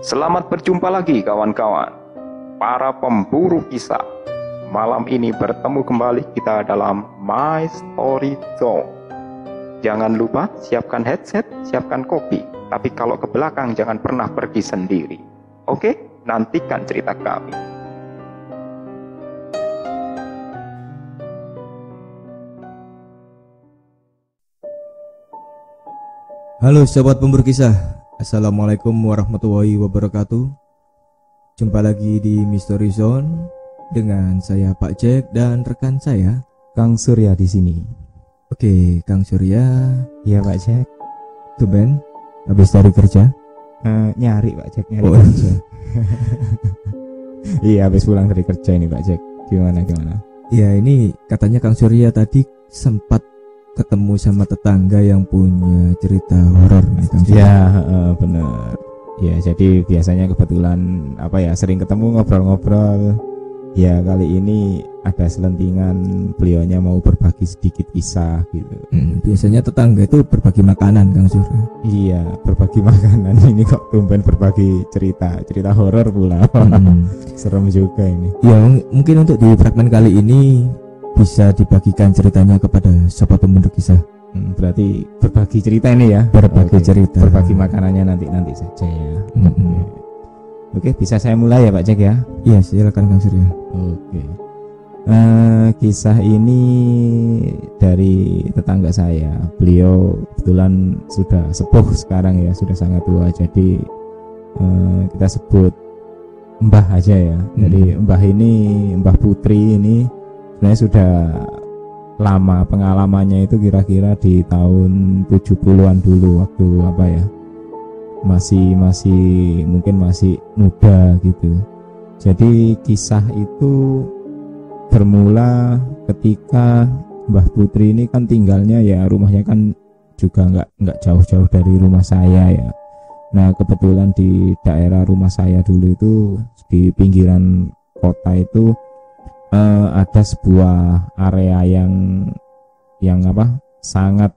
Selamat berjumpa lagi kawan-kawan. Para pemburu kisah Malam ini bertemu kembali kita dalam My Story Zone. Jangan lupa siapkan headset, siapkan kopi Tapi kalau ke belakang jangan pernah pergi sendiri. Oke, nantikan cerita kami. Halo sahabat pemburu kisah Assalamualaikum warahmatullahi wabarakatuh Jumpa lagi di Mystery Zone Dengan saya Pak Jack dan rekan saya Kang Surya di sini. Oke Kang Surya Iya Pak Jack. Tuben Habis dari kerja Eh, nyari Pak Jack nyari Oh. kerja. iya habis pulang dari kerja ini Pak Jack. Gimana gimana? Ya ini katanya Kang Surya tadi sempat ketemu sama tetangga yang punya cerita horor nih Kang Ya bener. Ya jadi biasanya kebetulan apa ya sering ketemu ngobrol-ngobrol. Ya kali ini ada selentingan beliaunya mau berbagi sedikit kisah gitu. Hmm, Biasanya tetangga itu berbagi makanan Kang Surya Iya berbagi makanan ini kok tumben berbagi cerita cerita horor pula. Hmm. Serem juga ini. Ya mung- mungkin untuk di fragmen kali ini Bisa dibagikan ceritanya kepada sobat pemburu kisah Hmm, berarti berbagi cerita ini ya. Berbagi Oke. cerita berbagi makanannya nanti nanti saja ya. Mm-mm. Oke, bisa saya mulai ya Pak Jack ya. Iya silakan Kang Surya Oke. Eh, kisah ini dari tetangga saya. Beliau kebetulan sudah sepuh sekarang ya, sudah sangat tua. Jadi eh, kita sebut Mbah aja ya. Jadi Mbah ini Mbah Putri ini sebenarnya sudah lama pengalamannya itu kira-kira di tahun 70-an dulu waktu apa ya? Masih masih mungkin masih muda gitu. Jadi kisah itu bermula ketika Mbah Putri ini kan tinggalnya ya rumahnya kan juga nggak nggak jauh-jauh dari rumah saya ya. Nah kebetulan di daerah rumah saya dulu itu di pinggiran kota itu eh, ada sebuah area yang yang apa sangat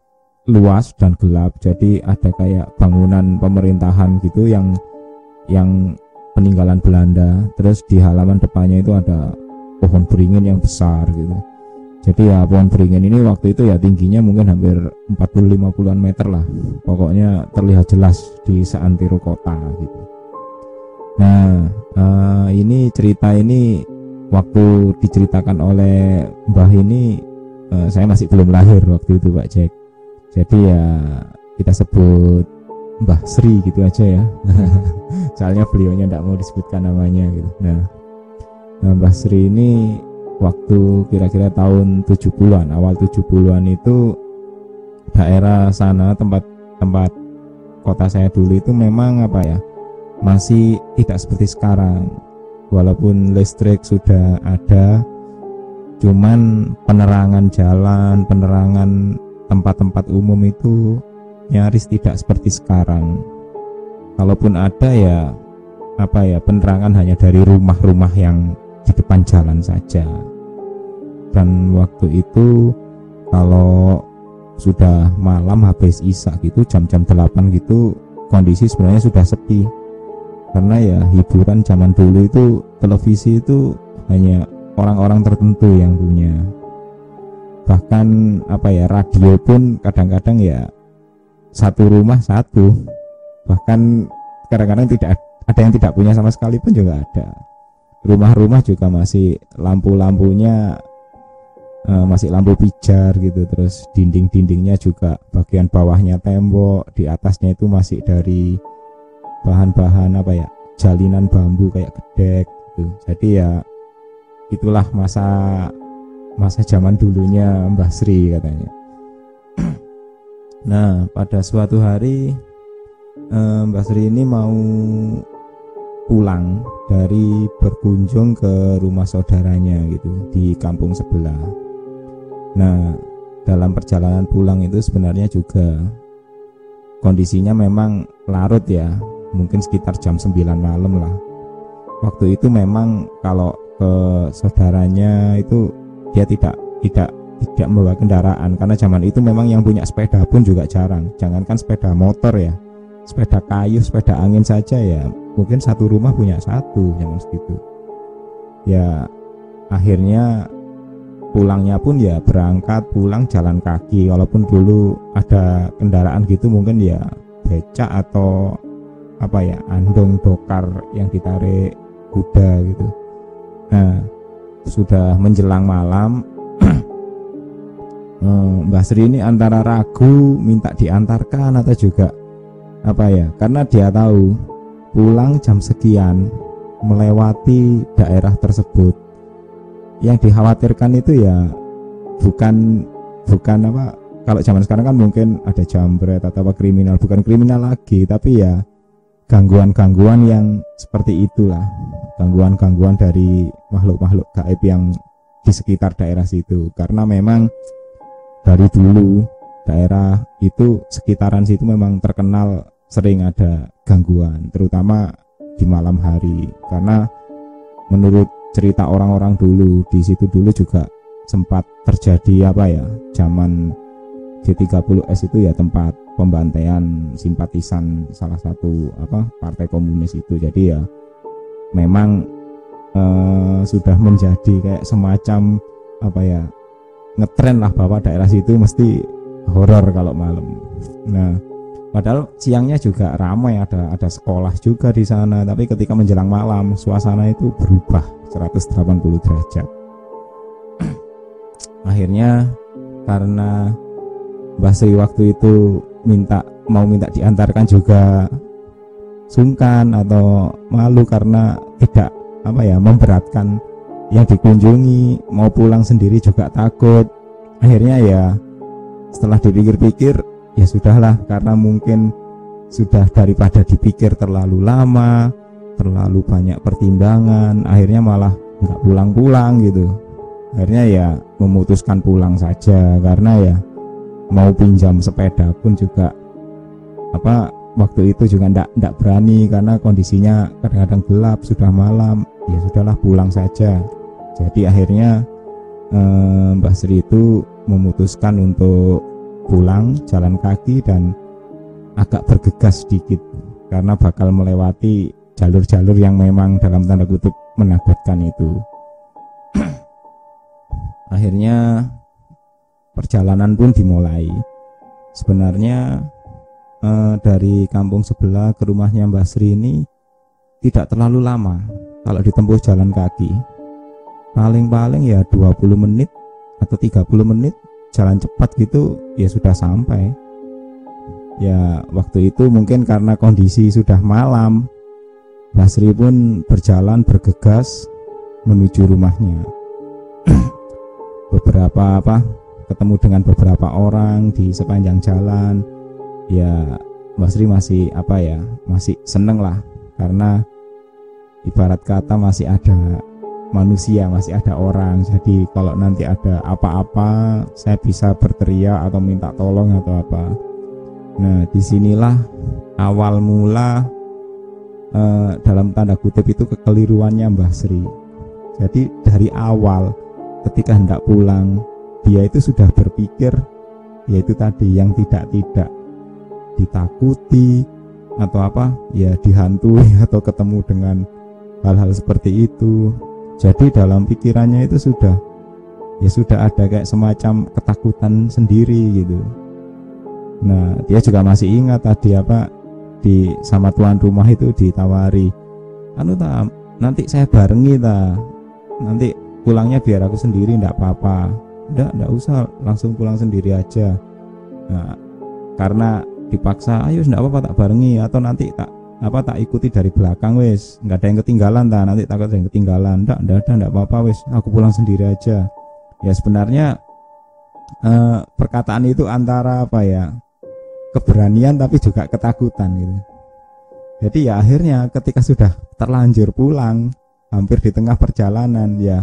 luas dan gelap. Jadi ada kayak bangunan pemerintahan gitu yang yang peninggalan Belanda. Terus di halaman depannya itu ada pohon beringin yang besar gitu. Jadi ya pohon beringin ini waktu itu ya tingginya mungkin hampir 40-50an meter lah. Pokoknya terlihat jelas di seantero kota gitu. Nah, eh, ini cerita ini waktu diceritakan oleh Mbah ini eh, saya masih belum lahir waktu itu Pak Jack. Jadi ya kita sebut Mbah Sri gitu aja ya. Soalnya beliaunya tidak mau disebutkan namanya gitu. Nah, Nah, Mbah Sri ini waktu kira-kira tahun 70-an, awal 70-an itu daerah sana tempat tempat kota saya dulu itu memang apa ya? Masih tidak seperti sekarang. Walaupun listrik sudah ada, cuman penerangan jalan, penerangan tempat-tempat umum itu nyaris tidak seperti sekarang. Kalaupun ada ya apa ya penerangan hanya dari rumah-rumah yang di depan jalan saja. Dan waktu itu kalau sudah malam habis isak gitu jam-jam 8 gitu kondisi sebenarnya sudah sepi. Karena ya hiburan zaman dulu itu televisi itu hanya orang-orang tertentu yang punya. Bahkan apa ya radio pun kadang-kadang ya satu rumah satu. Bahkan kadang-kadang tidak ada yang tidak punya sama sekali pun juga ada rumah-rumah juga masih lampu-lampunya eh, masih lampu pijar gitu terus dinding-dindingnya juga bagian bawahnya tembok di atasnya itu masih dari bahan-bahan apa ya jalinan bambu kayak gedek gitu. Jadi ya itulah masa masa zaman dulunya Mbah Sri katanya. Nah pada suatu hari eh, Mbah Sri ini mau pulang dari berkunjung ke rumah saudaranya gitu di kampung sebelah. Nah, dalam perjalanan pulang itu sebenarnya juga kondisinya memang larut ya, mungkin sekitar jam 9 malam lah. Waktu itu memang kalau ke saudaranya itu dia tidak tidak tidak membawa kendaraan. Karena zaman itu memang yang punya sepeda pun juga jarang. Jangankan sepeda motor ya, sepeda kayu, sepeda angin saja ya. Mungkin satu rumah punya satu zaman segitu. Ya akhirnya pulangnya pun ya berangkat pulang jalan kaki. Walaupun dulu ada kendaraan gitu mungkin ya becak atau apa ya andong dokar yang ditarik kuda gitu. Nah sudah menjelang malam eh, Mbah Sri ini antara ragu minta diantarkan atau juga apa ya karena dia tahu pulang jam sekian melewati daerah tersebut. Yang dikhawatirkan itu ya bukan bukan apa kalau zaman sekarang kan mungkin ada jambret atau apa kriminal bukan kriminal lagi tapi ya gangguan-gangguan yang seperti itulah. Gangguan-gangguan dari makhluk-makhluk gaib yang di sekitar daerah situ. Karena memang dari dulu daerah itu sekitaran situ memang terkenal sering ada gangguan terutama di malam hari. Karena menurut cerita orang-orang dulu di situ dulu juga sempat terjadi apa ya zaman G30S itu ya tempat pembantaian simpatisan salah satu apa partai komunis itu. Jadi ya memang eh, sudah menjadi kayak semacam apa ya ngetren lah bahwa daerah situ mesti horor kalau malam. Nah Padahal siangnya juga ramai ada ada sekolah juga di sana, tapi ketika menjelang malam suasana itu berubah 180 derajat. Akhirnya karena Mbah Sri waktu itu minta mau minta diantarkan juga sungkan atau malu karena tidak apa ya memberatkan yang dikunjungi mau pulang sendiri juga takut. Akhirnya ya setelah dipikir-pikir ya sudahlah karena mungkin sudah daripada dipikir terlalu lama terlalu banyak pertimbangan akhirnya malah nggak pulang-pulang gitu. Akhirnya ya memutuskan pulang saja karena ya mau pinjam sepeda pun juga apa waktu itu juga ndak ndak berani karena kondisinya kadang-kadang gelap sudah malam ya sudahlah pulang saja jadi akhirnya eh, Mbah Sri itu memutuskan untuk pulang jalan kaki dan agak bergegas sedikit karena bakal melewati jalur-jalur yang memang dalam tanda kutip menakutkan itu. Akhirnya perjalanan pun dimulai. Sebenarnya eh, dari kampung sebelah ke rumahnya Mbak Sri ini tidak terlalu lama kalau ditempuh jalan kaki. Paling-paling ya 20 menit atau 30 menit jalan cepat gitu ya sudah sampai ya waktu itu mungkin karena kondisi sudah malam Basri pun berjalan bergegas menuju rumahnya beberapa apa ketemu dengan beberapa orang di sepanjang jalan ya Basri masih apa ya masih seneng lah. Karena ibarat kata masih ada manusia masih ada orang. Jadi kalau nanti ada apa-apa saya bisa berteriak atau minta tolong atau apa. Nah di sinilah awal mula eh, dalam tanda kutip itu kekeliruannya Mbah Sri. Jadi dari awal ketika hendak pulang dia itu sudah berpikir yaitu tadi yang tidak-tidak ditakuti atau apa ya dihantui atau ketemu dengan hal-hal seperti itu. Jadi dalam pikirannya itu sudah ya sudah ada kayak semacam ketakutan sendiri gitu. Nah dia juga masih ingat tadi apa di sama tuan rumah itu ditawari anu tak nanti saya barengi ta nanti pulangnya biar aku sendiri ndak apa-apa ndak ndak usah. Langsung pulang sendiri aja. Nah karena dipaksa ayo ndak apa-apa tak barengi. Atau nanti tak apa tak ikuti dari belakang wes nggak ada yang ketinggalan tak nanti takut ada yang ketinggalan. Ndak ndak ada ndak apa-apa wes aku pulang sendiri aja. Ya sebenarnya eh, perkataan itu antara apa ya keberanian tapi juga ketakutan gitu. Jadi ya akhirnya ketika sudah terlanjur pulang hampir di tengah perjalanan ya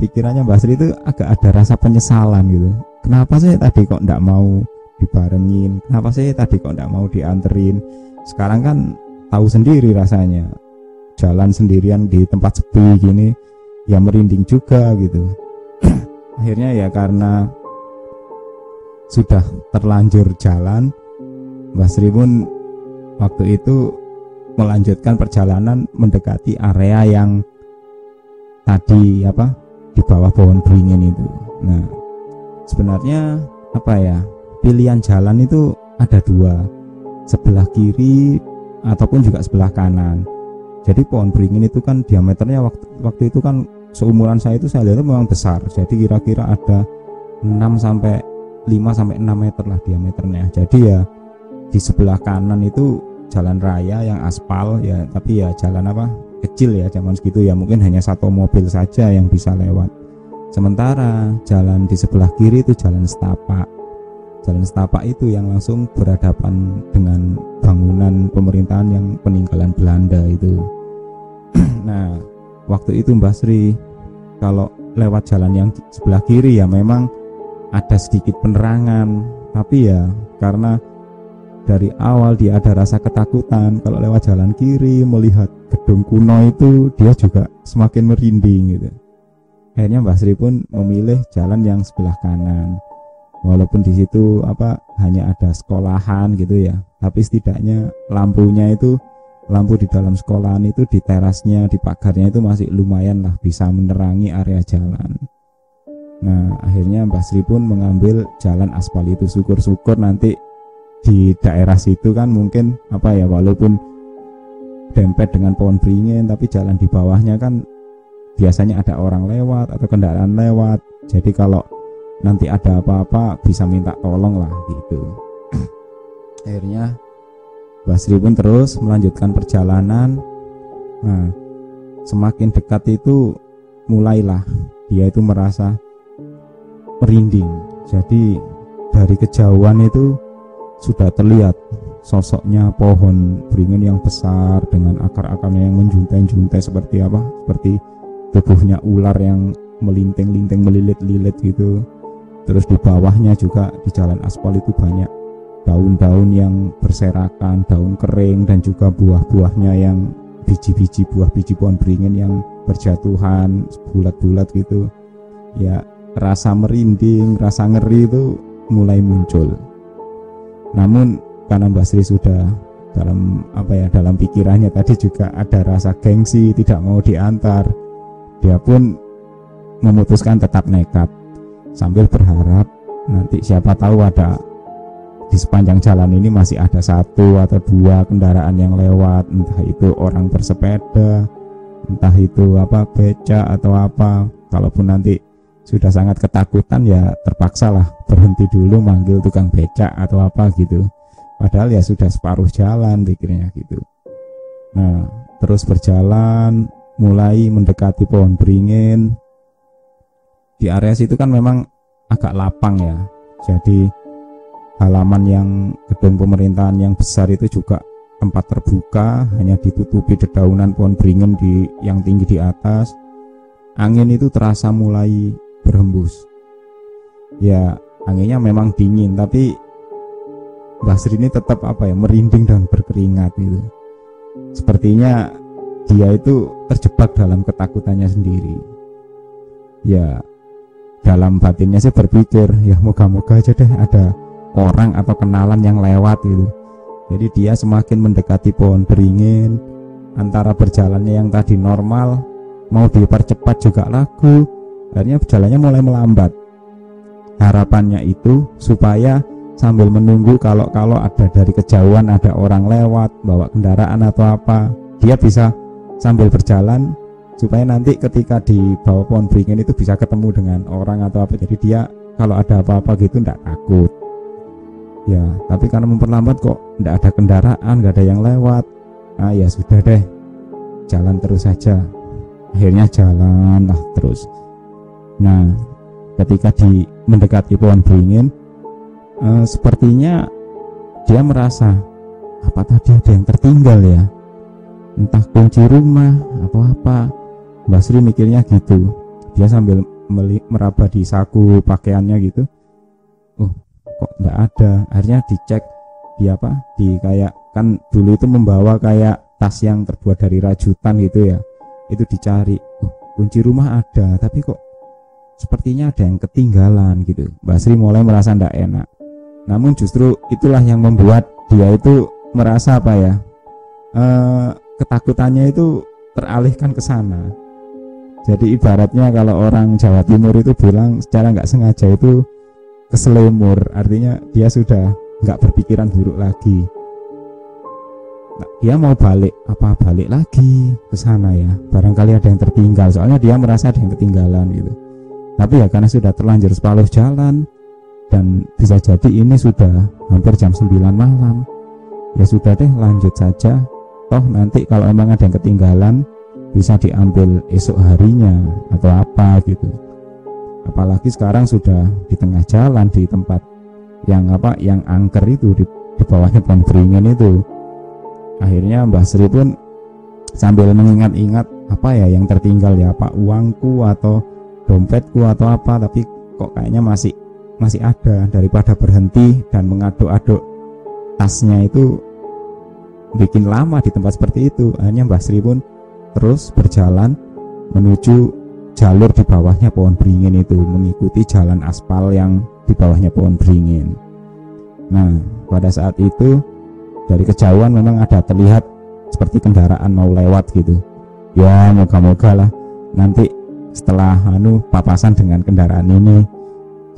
pikirannya Mbak Sri itu agak ada rasa penyesalan gitu. Kenapa sih tadi kok ndak mau dibarengin? Kenapa sih tadi kok ndak mau dianterin? Sekarang kan tahu sendiri rasanya. Jalan sendirian di tempat sepi gini ya merinding juga gitu. Akhirnya ya karena sudah terlanjur jalan Mbak Sri pun waktu itu melanjutkan perjalanan mendekati area yang tadi apa di bawah pohon beringin itu. Nah, sebenarnya apa ya pilihan jalan itu ada dua, sebelah kiri ataupun juga sebelah kanan. Jadi pohon beringin itu kan diameternya waktu waktu itu kan seumuran saya itu saya lihat memang besar. Jadi kira-kira ada 6 sampai 5 sampai 6 meter lah diameternya. Jadi ya di sebelah kanan itu jalan raya yang aspal ya, tapi ya jalan apa kecil ya zaman segitu ya. Mungkin hanya satu mobil saja yang bisa lewat. Sementara jalan di sebelah kiri itu jalan setapak. Jalan setapak itu yang langsung berhadapan dengan bangunan pemerintahan yang peninggalan Belanda itu. Nah waktu itu Mbah Sri kalau lewat jalan yang sebelah kiri ya memang ada sedikit penerangan. Tapi ya karena dari awal dia ada rasa ketakutan kalau lewat jalan kiri melihat gedung kuno itu dia juga semakin merinding gitu. Akhirnya Mbak Sri pun memilih jalan yang sebelah kanan. Walaupun di situ apa hanya ada sekolahan gitu ya. Tapi setidaknya lampunya itu lampu di dalam sekolahan itu di terasnya di pagarnya itu masih lumayan lah bisa menerangi area jalan. Nah akhirnya Mbak Sri pun mengambil jalan aspal itu. Syukur-syukur nanti di daerah situ kan mungkin apa ya walaupun dempet dengan pohon beringin tapi jalan di bawahnya kan biasanya ada orang lewat atau kendaraan lewat. Jadi kalau nanti ada apa-apa bisa minta tolong lah gitu. Akhirnya Basri pun terus melanjutkan perjalanan. Nah semakin dekat itu mulailah dia itu merasa merinding. Jadi dari kejauhan itu sudah terlihat sosoknya pohon beringin yang besar dengan akar-akarnya yang menjuntai-juntai seperti apa seperti tubuhnya ular yang melinting-linting melilit-lilit gitu. Terus di bawahnya juga di jalan aspal itu banyak daun-daun yang berserakan daun kering dan juga buah-buahnya yang biji-biji buah biji pohon beringin yang berjatuhan bulat-bulat gitu. Ya rasa merinding rasa ngeri itu mulai muncul namun karena Mbak Sri sudah dalam apa ya dalam pikirannya tadi juga ada rasa gengsi tidak mau diantar. Dia pun memutuskan tetap nekat sambil berharap nanti siapa tahu ada di sepanjang jalan ini masih ada satu atau dua kendaraan yang lewat entah itu orang bersepeda entah itu apa beca atau apa. Kalaupun nanti sudah sangat ketakutan ya terpaksa lah berhenti dulu manggil tukang becak atau apa gitu. Padahal ya sudah separuh jalan pikirnya gitu. Nah terus berjalan mulai mendekati pohon beringin. Di area situ kan memang agak lapang ya. Jadi halaman yang gedung pemerintahan yang besar itu juga tempat terbuka hanya ditutupi dedaunan pohon beringin di yang tinggi di atas. Angin itu terasa mulai berhembus. Ya anginnya memang dingin tapi Basri ini tetap apa ya merinding dan berkeringat itu sepertinya dia itu terjebak dalam ketakutannya sendiri. Ya dalam batinnya sih berpikir ya moga-moga aja deh ada orang atau kenalan yang lewat gitu. Jadi dia semakin mendekati pohon beringin antara berjalannya yang tadi normal mau dipercepat juga lagu akhirnya jalannya mulai melambat. Harapannya itu supaya sambil menunggu kalau-kalau ada dari kejauhan ada orang lewat bawa kendaraan atau apa dia bisa sambil berjalan supaya nanti ketika di bawah pohon beringin itu bisa ketemu dengan orang atau apa. Jadi dia kalau ada apa-apa gitu tidak takut. Ya tapi karena memperlambat kok tidak ada kendaraan nggak ada yang lewat ah ya sudah deh jalan terus saja. Akhirnya jalan lah terus Nah, ketika di mendekati pohon beringin, eh, sepertinya dia merasa apa tadi ada yang tertinggal ya, entah kunci rumah atau apa. Mbak Sri mikirnya gitu. Dia sambil meraba di saku pakaiannya gitu. Oh, kok nggak ada. Akhirnya dicek di apa? Di kayak kan dulu itu membawa kayak tas yang terbuat dari rajutan gitu ya. Itu dicari. Oh, kunci rumah ada, tapi kok sepertinya ada yang ketinggalan gitu. Mbak Sri mulai merasa tidak enak. Namun justru itulah yang membuat dia itu merasa apa ya? eh, ketakutannya itu teralihkan ke sana jadi ibaratnya kalau orang Jawa Timur itu bilang secara nggak sengaja itu keselemur artinya dia sudah nggak berpikiran buruk lagi dia mau balik apa balik lagi ke sana ya barangkali ada yang tertinggal soalnya dia merasa ada yang ketinggalan gitu tapi ya karena sudah terlanjur separuh jalan dan bisa jadi ini sudah hampir jam 9 malam. Ya sudah deh lanjut saja. Toh nanti kalau emang ada yang ketinggalan bisa diambil esok harinya atau apa gitu. Apalagi sekarang sudah di tengah jalan di tempat yang apa yang angker itu di, di bawahnya pohon beringin itu. Akhirnya Mbah Sri pun sambil mengingat-ingat apa ya yang tertinggal ya? Apa uangku atau dompetku atau apa tapi kok kayaknya masih masih ada daripada berhenti dan mengaduk-aduk tasnya itu bikin lama di tempat seperti itu. Hanya Mbah Sri pun terus berjalan menuju jalur di bawahnya pohon beringin itu mengikuti jalan aspal yang di bawahnya pohon beringin. Nah pada saat itu dari kejauhan memang ada terlihat seperti kendaraan mau lewat gitu. Ya moga-moga lah. Nanti setelah anu papasan dengan kendaraan ini.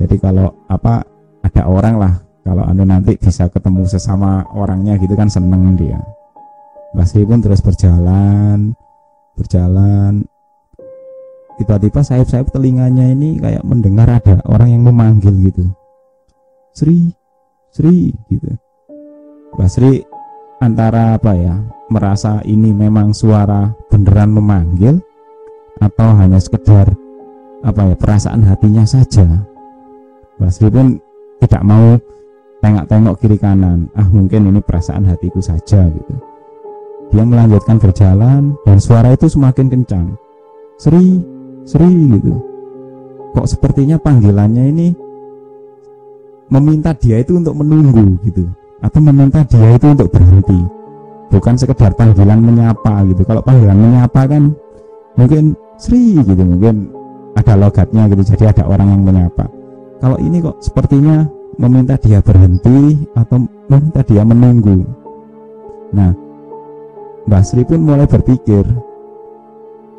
Jadi kalau apa ada orang lah kalau anu nanti bisa ketemu sesama orangnya gitu kan seneng dia. Basri pun terus berjalan berjalan tiba-tiba sayap-sayap telinganya ini kayak mendengar ada orang yang memanggil gitu. Sri Sri gitu. Basri antara apa ya merasa ini memang suara beneran memanggil atau hanya sekedar apa ya perasaan hatinya saja? Basri pun tidak mau tengok-tengok kiri kanan. Ah mungkin ini perasaan hatiku saja gitu. Dia melanjutkan berjalan dan suara itu semakin kencang. Sri Sri gitu. Kok sepertinya panggilannya ini meminta dia itu untuk menunggu gitu. Atau meminta dia itu untuk berhenti. Bukan sekedar panggilan menyapa gitu. Kalau panggilan menyapa kan mungkin Sri gitu mungkin ada logatnya gitu jadi ada orang yang menyapa kalau ini kok sepertinya meminta dia berhenti atau meminta dia menunggu. Nah, Mbak Sri pun mulai berpikir,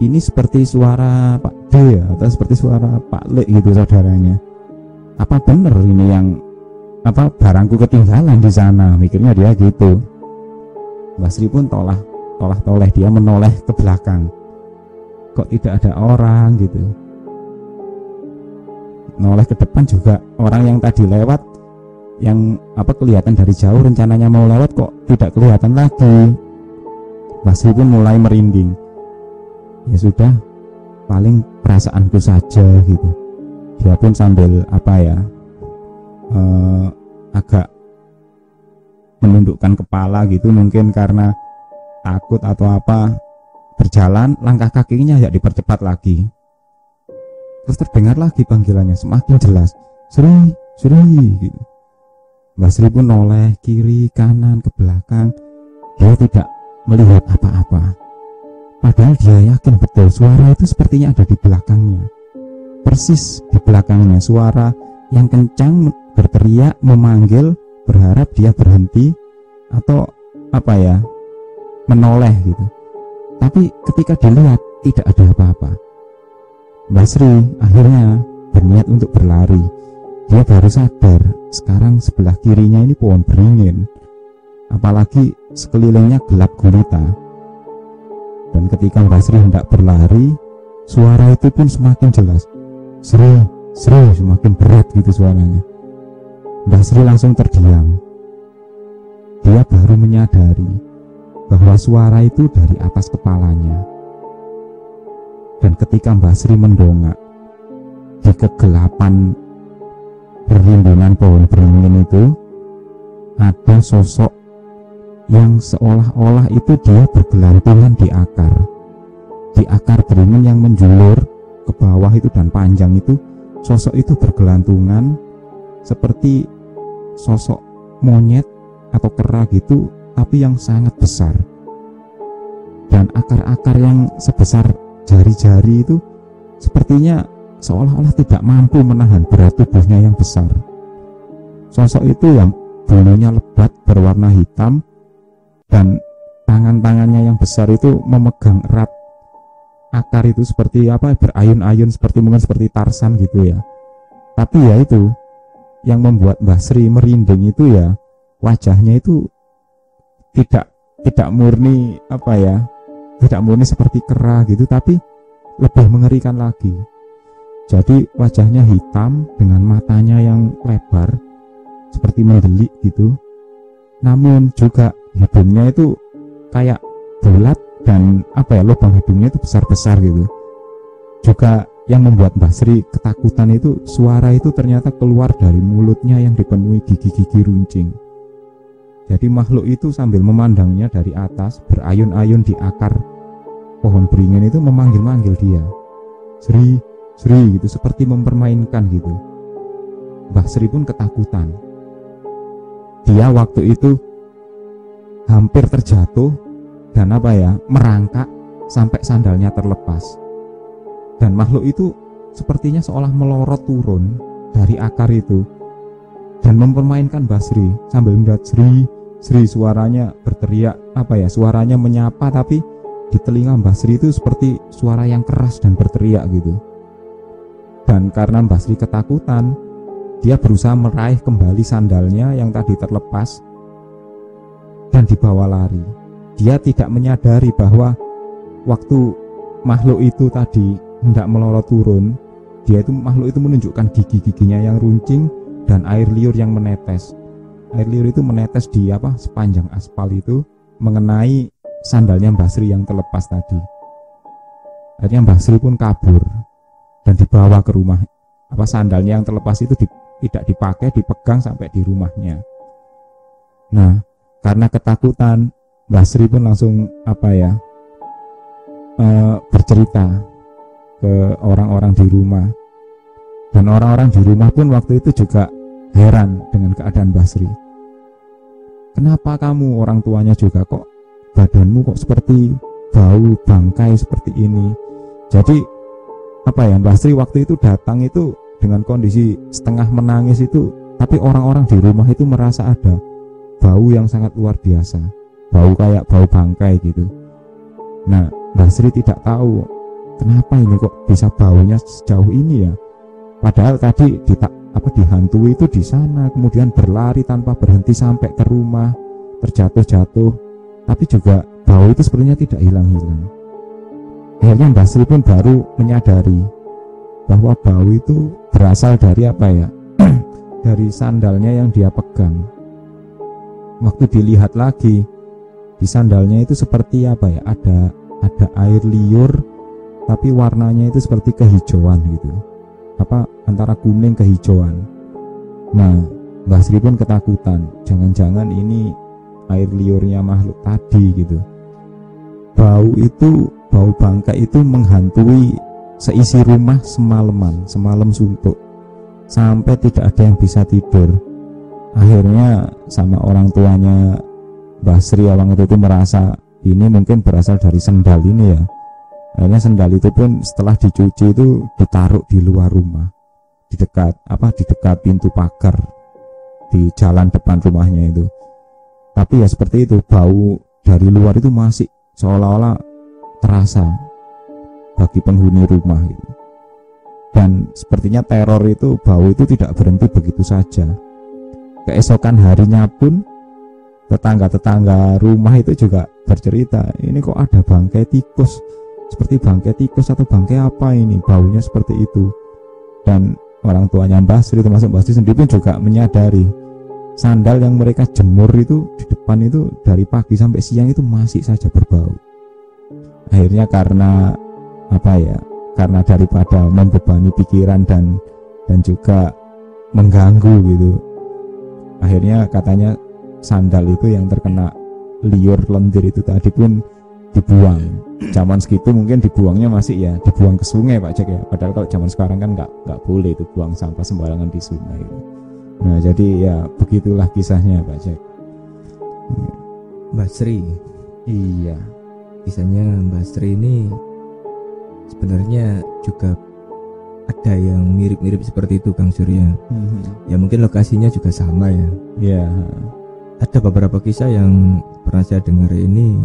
ini seperti suara Pak D atau seperti suara Pak Le gitu saudaranya. Apa benar ini yang apa barangku ketinggalan di sana? Mikirnya dia gitu. Mbak Sri pun tolah tolah toleh dia menoleh ke belakang. Kok tidak ada orang gitu. Noleh ke depan juga orang yang tadi lewat yang apa kelihatan dari jauh rencananya mau lewat kok tidak kelihatan lagi. Basri pun mulai merinding. Ya sudah paling perasaanku saja gitu. Dia pun sambil apa ya eh, agak menundukkan kepala gitu mungkin karena takut atau apa berjalan langkah kakinya ya dipercepat lagi Terus terdengar lagi panggilannya semakin jelas. Sri, Sri gitu. Mbak Sri pun noleh kiri, kanan, ke belakang. Dia tidak melihat apa-apa. Padahal dia yakin betul suara itu sepertinya ada di belakangnya. Persis di belakangnya suara yang kencang berteriak, memanggil, berharap dia berhenti atau apa ya, menoleh gitu. Tapi ketika dilihat tidak ada apa-apa. Basri akhirnya berniat untuk berlari. Dia baru sadar sekarang sebelah kirinya ini pohon beringin. Apalagi sekelilingnya gelap gulita. Dan ketika Basri hendak berlari, suara itu pun semakin jelas. Sri, Sri semakin berat gitu suaranya. Basri langsung terdiam. Dia baru menyadari bahwa suara itu dari atas kepalanya. Dan ketika Mbah Sri mendongak di kegelapan perlindungan pohon beringin itu ada sosok yang seolah-olah itu dia bergelantungan di akar. Di akar beringin yang menjulur ke bawah itu dan panjang itu sosok itu bergelantungan seperti sosok monyet atau kera gitu tapi yang sangat besar dan akar-akar yang sebesar jari-jari itu sepertinya seolah-olah tidak mampu menahan berat tubuhnya yang besar. Sosok itu yang bulunya lebat berwarna hitam dan tangan-tangannya yang besar itu memegang erat akar itu seperti apa berayun-ayun seperti mungkin seperti Tarsan gitu ya tapi ya itu yang membuat Mbah Sri merinding itu ya wajahnya itu tidak tidak murni apa ya tidak murni seperti kera gitu tapi lebih mengerikan lagi. Jadi wajahnya hitam dengan matanya yang lebar seperti mendelik gitu. Namun juga hidungnya itu kayak bulat dan apa ya lubang hidungnya itu besar-besar gitu. Juga yang membuat Mbah Sri ketakutan itu suara itu ternyata keluar dari mulutnya yang dipenuhi gigi-gigi runcing jadi makhluk itu sambil memandangnya dari atas berayun-ayun di akar pohon beringin itu memanggil-manggil dia. Sri, Sri gitu. Seperti mempermainkan gitu. Mbah Sri pun ketakutan. Dia waktu itu hampir terjatuh dan apa ya merangkak sampai sandalnya terlepas. Dan makhluk itu sepertinya seolah melorot turun dari akar itu dan mempermainkan Basri sambil melihat Sri Sri suaranya berteriak apa ya suaranya menyapa tapi di telinga Basri itu seperti suara yang keras dan berteriak gitu. Dan karena Basri ketakutan dia berusaha meraih kembali sandalnya yang tadi terlepas dan dibawa lari. Dia tidak menyadari bahwa waktu makhluk itu tadi hendak melorot turun dia itu makhluk itu menunjukkan gigi-giginya yang runcing dan air liur yang menetes air liur itu menetes di apa sepanjang aspal itu mengenai sandalnya Mbah Sri yang terlepas tadi. Akhirnya Mbah Sri pun kabur dan dibawa ke rumah. Apa sandalnya yang terlepas itu di, tidak dipakai dipegang sampai di rumahnya. Nah karena ketakutan Mbak Sri pun langsung apa ya uh, bercerita ke orang-orang di rumah. Dan orang-orang di rumah pun waktu itu juga heran dengan keadaan Mbak Sri kenapa kamu orang tuanya juga kok badanmu kok seperti bau bangkai seperti ini? Jadi apa ya Mbak Sri waktu itu datang itu dengan kondisi setengah menangis itu tapi orang-orang di rumah itu merasa ada bau yang sangat luar biasa. Bau kayak bau bangkai gitu. Nah Basri tidak tahu kenapa ini kok bisa baunya sejauh ini ya. Padahal tadi ditak apa dihantui itu di sana kemudian berlari tanpa berhenti sampai ke rumah terjatuh-jatuh. Tapi juga bau itu sebenarnya tidak hilang-hilang. Akhirnya Mbak Sri pun baru menyadari bahwa bau itu berasal dari apa ya? Dari sandalnya yang dia pegang. Waktu dilihat lagi di sandalnya itu seperti apa ya? Ada ada air liur tapi warnanya itu seperti kehijauan gitu. Apa antara kuning kehijauan. Nah Mbah Sri pun ketakutan. Jangan-jangan ini air liurnya makhluk tadi gitu. Bau itu bau bangkai itu menghantui seisi rumah semalaman semalam suntuk. Sampai tidak ada yang bisa tidur. Akhirnya sama orang tuanya Basri awang itu, itu merasa ini mungkin berasal dari sendal ini ya. Akhirnya sendal itu pun setelah dicuci itu ditaruh di luar rumah di dekat apa di dekat pintu pagar di jalan depan rumahnya itu. Tapi ya seperti itu bau dari luar itu masih seolah-olah terasa bagi penghuni rumah itu. Dan sepertinya teror itu bau itu tidak berhenti begitu saja. Keesokan harinya pun tetangga-tetangga rumah itu juga bercerita ini kok ada bangkai tikus? Seperti bangkai tikus atau bangkai apa ini? Baunya seperti itu. Dan orang tuanya Mbah Sri termasuk Mbah sendiri pun juga menyadari sandal yang mereka jemur itu di depan itu dari pagi sampai siang itu masih saja berbau. Akhirnya karena apa ya karena daripada membebani pikiran dan dan juga mengganggu gitu. Akhirnya katanya sandal itu yang terkena liur lendir itu tadi pun dibuang. Zaman segitu mungkin dibuangnya masih ya dibuang ke sungai Pak Cek ya. Padahal kalau zaman sekarang kan nggak nggak boleh itu buang sampah sembarangan di sungai itu. Nah jadi ya begitulah kisahnya Pak Cek Mbak Sri. Iya. Kisahnya Mbak Sri ini sebenarnya juga ada yang mirip-mirip seperti itu Kang Surya. Hmm. ya mungkin lokasinya juga sama ya. Ya ada beberapa kisah yang pernah saya dengar ini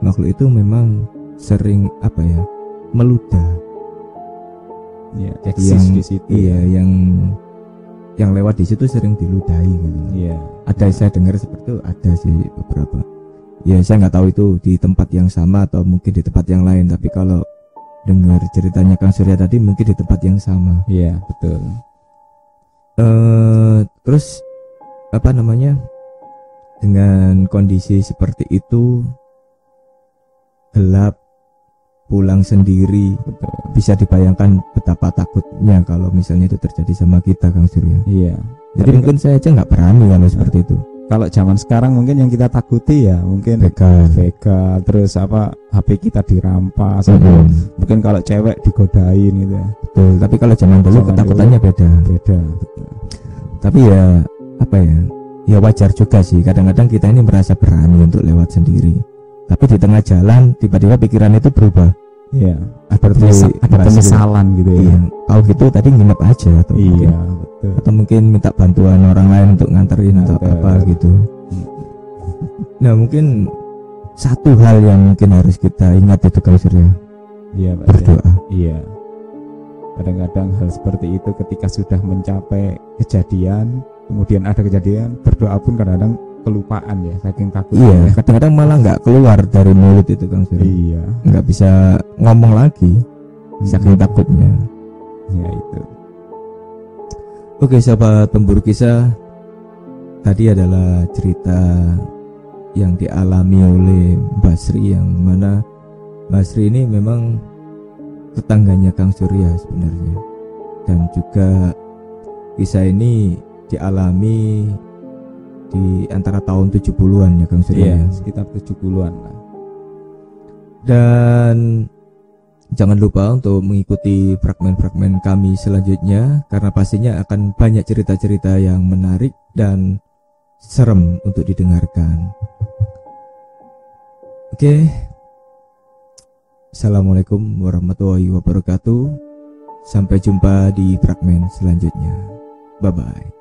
makhluk itu memang sering apa ya meludah. Ya eksis yang di situ iya yang yang lewat di situ sering diludahi gitu. Iya. Ada saya dengar seperti itu ada sih beberapa. Ya saya nggak tahu itu di tempat yang sama atau mungkin di tempat yang lain tapi kalau dengar ceritanya Kang Surya tadi mungkin di tempat yang sama. Iya betul. Eh terus apa namanya dengan kondisi seperti itu gelap pulang sendiri betul bisa dibayangkan betapa takutnya kalau misalnya itu terjadi sama kita Kang Surya. Iya. Jadi Tapi mungkin saya aja nggak berani kalau seperti itu. Kalau zaman sekarang mungkin yang kita takuti ya mungkin begal begal terus apa HP kita dirampas atau mungkin kalau cewek digodain gitu ya. Betul. Tapi kalau zaman dulu Zaman ketakutannya beda. beda. Betul. tapi ya apa ya ya wajar juga sih. Kadang-kadang kita ini merasa berani untuk lewat sendiri tapi di tengah jalan tiba-tiba pikiran itu berubah. Iya. Ada, Seperti ada penyesalan gitu ya. Iya. Kalau gitu tadi nginep aja atau iya mungkin, betul. Atau mungkin minta bantuan orang lain untuk nganterin atau apa gitu. Nah mungkin satu hal yang mungkin harus kita ingat itu kalau Surya. Iya Pak, ya. berdoa. Iya. Kadang-kadang hal seperti itu ketika sudah mencapai kejadian, kemudian ada kejadian, berdoa pun kadang-kadang kelupaan ya, saking takutnya. iya kadang-kadang malah nggak keluar dari mulut itu Kang Surya Iya. nggak bisa ngomong lagi saking Hmm. takutnya Ya itu. Oke sahabat pemburu kisah Tadi adalah cerita yang dialami oleh Mbak Sri yang mana Mbak Sri ini memang tetangganya Kang Surya sebenarnya dan juga kisah ini dialami di antara tahun 70-an ya Kang Surya Iya, ya. sekitar 70-an lah. Dan jangan lupa untuk mengikuti fragmen-fragmen kami selanjutnya karena pastinya akan banyak cerita-cerita yang menarik dan serem untuk didengarkan. Oke. Assalamualaikum warahmatullahi wabarakatuh. Sampai jumpa di fragmen selanjutnya. Bye bye.